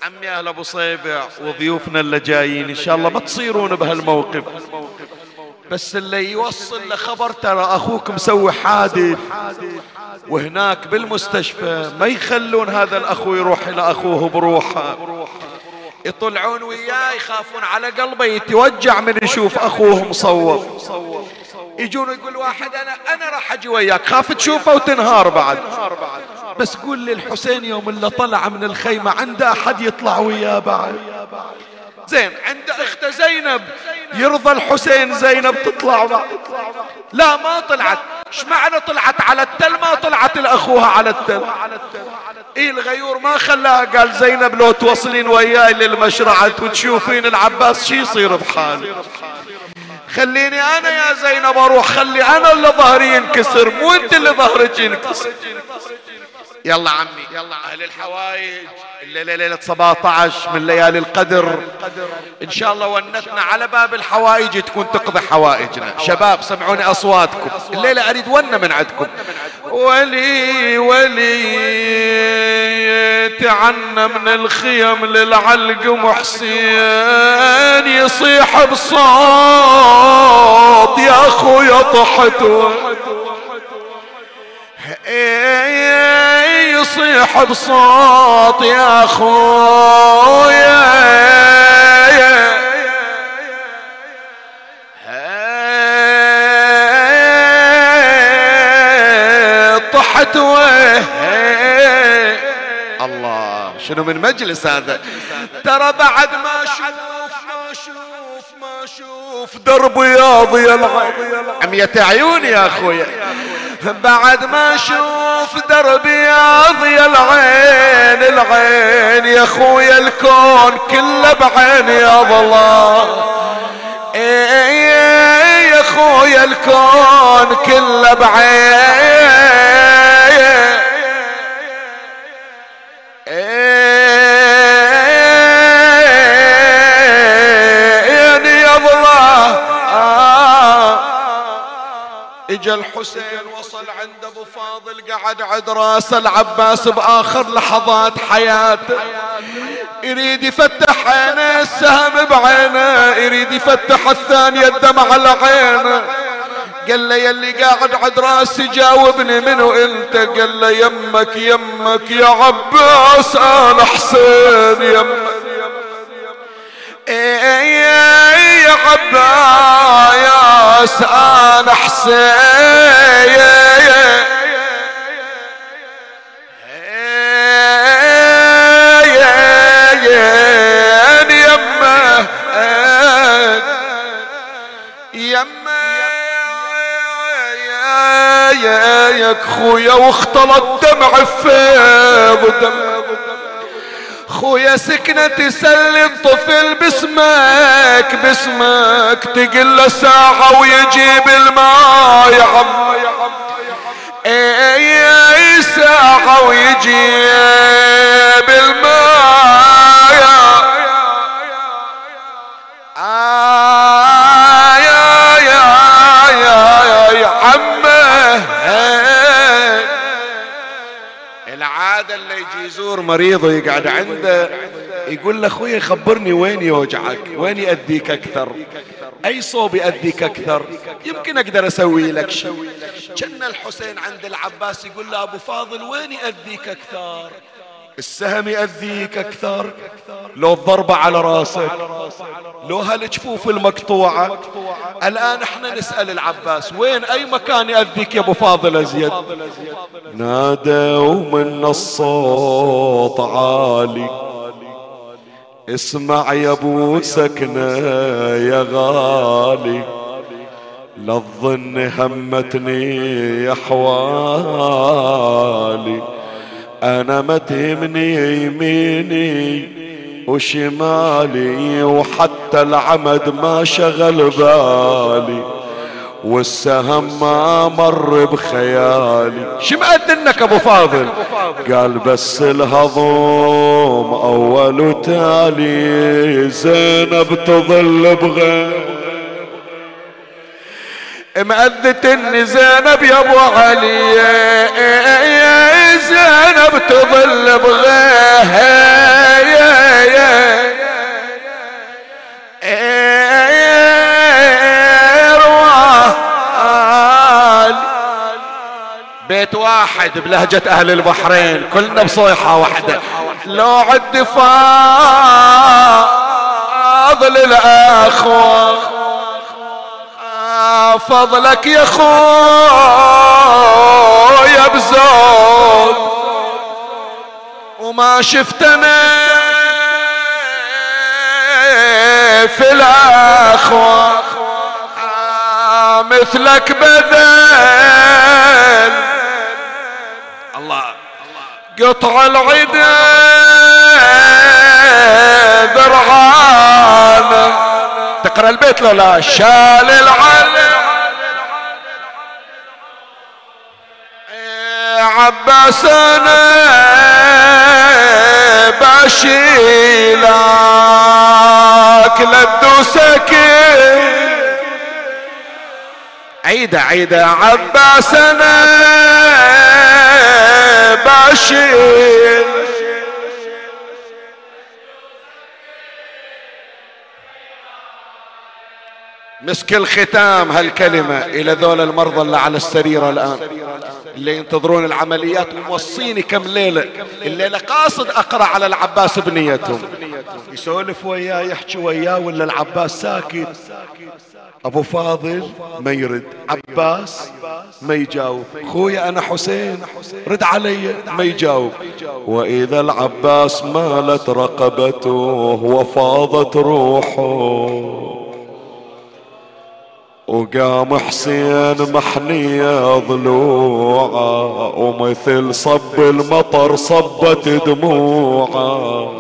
عمي أهل أبو صيبع وضيوفنا اللي جايين إن شاء الله ما تصيرون بهالموقف. بس اللي يوصل لخبر ترى أخوك مسوي حادث وهناك بالمستشفى ما يخلون هذا الأخو يروح إلى أخوه بروحه. يطلعون وياه يخافون على قلبه يتوجع من يشوف أخوه مصور يجون يقول واحد أنا أنا راح أجي وياك خاف تشوفه وتنهار بعد. بس قول لي الحسين يوم اللي طلع من الخيمة عنده أحد يطلع وياه بعد. زين عند اخته زينب يرضى الحسين زينب تطلع بعد. لا ما طلعت. إيش معنى طلعت على التل؟ ما طلعت لاخوها على التل. إيه الغيور ما خلاها؟ قال زينب لو توصلين وياي للمشرعة وتشوفين العباس شي يصير بحالي خليني أنا يا زينب أروح خلي أنا اللي ظهري ينكسر مو أنت اللي ظهرك ينكسر. يلا عمي. يلا أهل الحوايج. الليلة ليله 17 من ليالي القدر. إن شاء الله ونتنا على باب الحوائج تكون تقضي حوائجنا. شباب سمعوني أصواتكم. الليلة أريد ونه من عندكم. ولي ولي تعنا من الخيم للعلق محسين يصيح بصوت يا أخويا طحت. يصيح بصوت يا أخويا. طحت الله شنو من مجلس هذا؟ ترى بعد ما شوف ما شوف ما شوف درب ياضي العين. عمية عيوني يا أخويا. بعد ما أشوف دربي يا العين العين يا خويا الكون كله بعين يا ظلام إيه يا خويا الكون كله بعين اجا الحسين وصل عند أبو فاضل قعد عند راس العباس بآخر لحظات حياته. يريد يفتح عينه السهم بعينه. يريد يفتح الثانية الدمع على عينه. قال له يلي قاعد عند راسي جاوبني منو أنت؟ قال له يمك يمك يا عباس أنا حسين يمك. يا عباس أنا حسين يمه يمه يا خويا واختلط دمع فيض دمع خويا سكنة تسلم طفل باسمك باسمك تقل ساعة ويجيب الماء يا عم اي ساعة ويجيب الماء. يزور مريض ويقعد عنده يقول له أخوي خبرني وين يوجعك؟ وين يأذيك أكثر؟ أي صوب يأذيك أكثر؟ يمكن أقدر أسوي لك شيء. كأن الحسين عند العباس يقول له أبو فاضل وين يأذيك أكثر؟ السهم يأذيك أكثر. لو الضربة على راسك. لو هالجفوف المقطوعة. الآن إحنا نسأل العباس وين أي مكان يأذيك يا أبو فاضل أزيد؟ نادوا من الصوت عالي. اسمع يا أبو سكنة يا غالي. لا تظن همتني يا حوالي. أنا ما تهمني يميني وشمالي وحتى العمد ما شغل بالي والسهم ما مر بخيالي. شو مأذنك أبو فاضل؟ قال بس الهضوم أول وتالي زينب تظل بغير. مأذتني زينب يا أبو علي. زينب تظل بغير بيت واحد بلهجة أهل البحرين كلنا بصيحة واحدة. لو عد فاضل الأخوة فضلك يا بزود وما شفت في الاخوة مثلك بذل. الله. قطع العدا ذرعانه تقرأ البيت لو لا شال العلم. عباس أنا بشيلك لدوسك عيدة عيدة عباس أنا بشيل مسك الختام هالكلمة إلى ذول المرضى اللي على السرير الآن. اللي ينتظرون العمليات وموصيني كم ليلة. الليلة قاصد أقرأ على العباس بنيتهم. يسولف وياه يحكي وياه ولا العباس ساكت؟ أبو فاضل ما يرد. عباس ما يجاوب. خويا أنا حسين رد علي ما يجاوب. وإذا العباس مالت رقبته وفاضت روحه وقام حسين محنية ضلوعه ومثل صب المطر صبت دموعه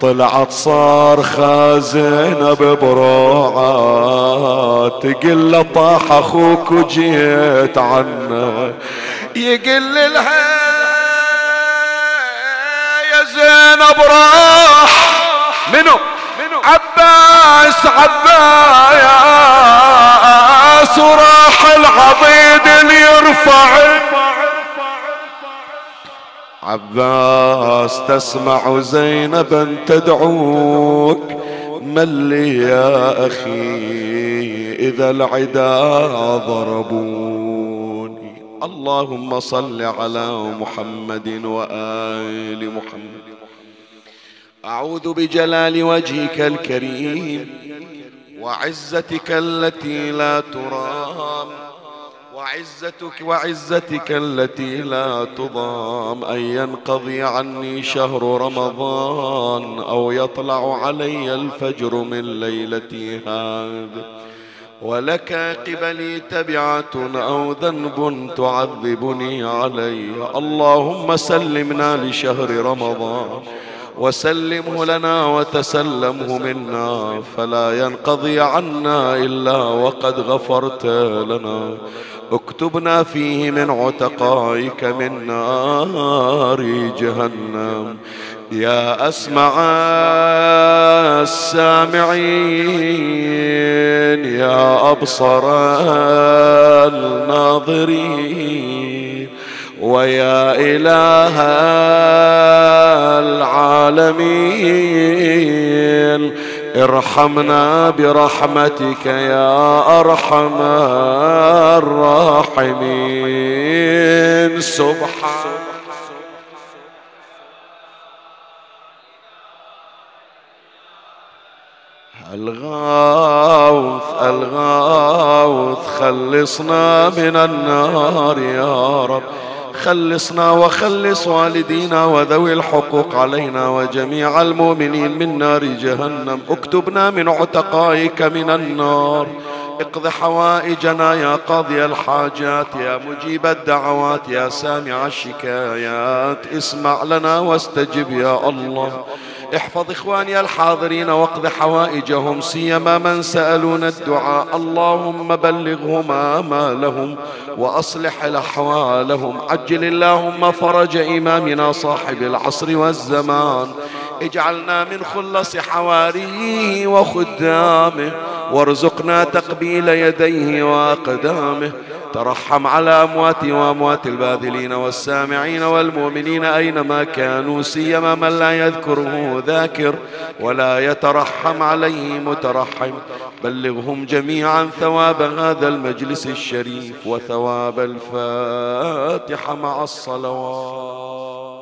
طلعت صار خازن ببروعة تقل طاح أخوك وجيت عنه. يقل لها يا زينب راح. منو؟ عباس عباس وراح العضيد اللي يرفع. عباس تسمع زينبا تدعوك. من لي يا أخي إذا العدا ضربوني. اللهم صل على محمد وآل محمد. أعوذ بجلال وجهك الكريم وعزتك التي لا ترام وعزتك وعزتك التي لا تضام. أن ينقضي عني شهر رمضان أو يطلع علي الفجر من ليلتي هذه ولك قبلي تبعة أو ذنب تعذبني عليه اللهم سلمنا لشهر رمضان. وسلمه لنا وتسلمه منا فلا ينقضي عنا إلا وقد غفرت لنا. اكتبنا فيه من عتقائك من نار جهنم. يا أسمع السامعين يا أبصر الناظرين. ويا إله العالمين ارحمنا برحمتك يا أرحم الراحمين. سبحان الغاوث الغاوث خلصنا من النار يا رب. خلصنا وخلص والدينا وذوي الحقوق علينا وجميع المؤمنين من نار جهنم. اكتبنا من عتقائك من النار. اقض حوائجنا يا قاضي الحاجات يا مجيب الدعوات يا سامع الشكايات. اسمع لنا واستجب يا الله. احفظ إخواني الحاضرين واقض حوائجهم سيما من سألون الدعاء. اللهم بلغهما ما لهم وأصلح الأحوالهم. عجل اللهم فرج إمامنا صاحب العصر والزمان. اجعلنا من خلص حواريه وخدامه وارزقنا تقبيل يديه وأقدامه. ترحم على أمواتي وأموات الباذلين والسامعين والمؤمنين أينما كانوا سيما من لا يذكره ذاكر ولا يترحم عليه مترحم. بلغهم جميعا ثواب هذا المجلس الشريف وثواب الفاتحة مع الصلوات.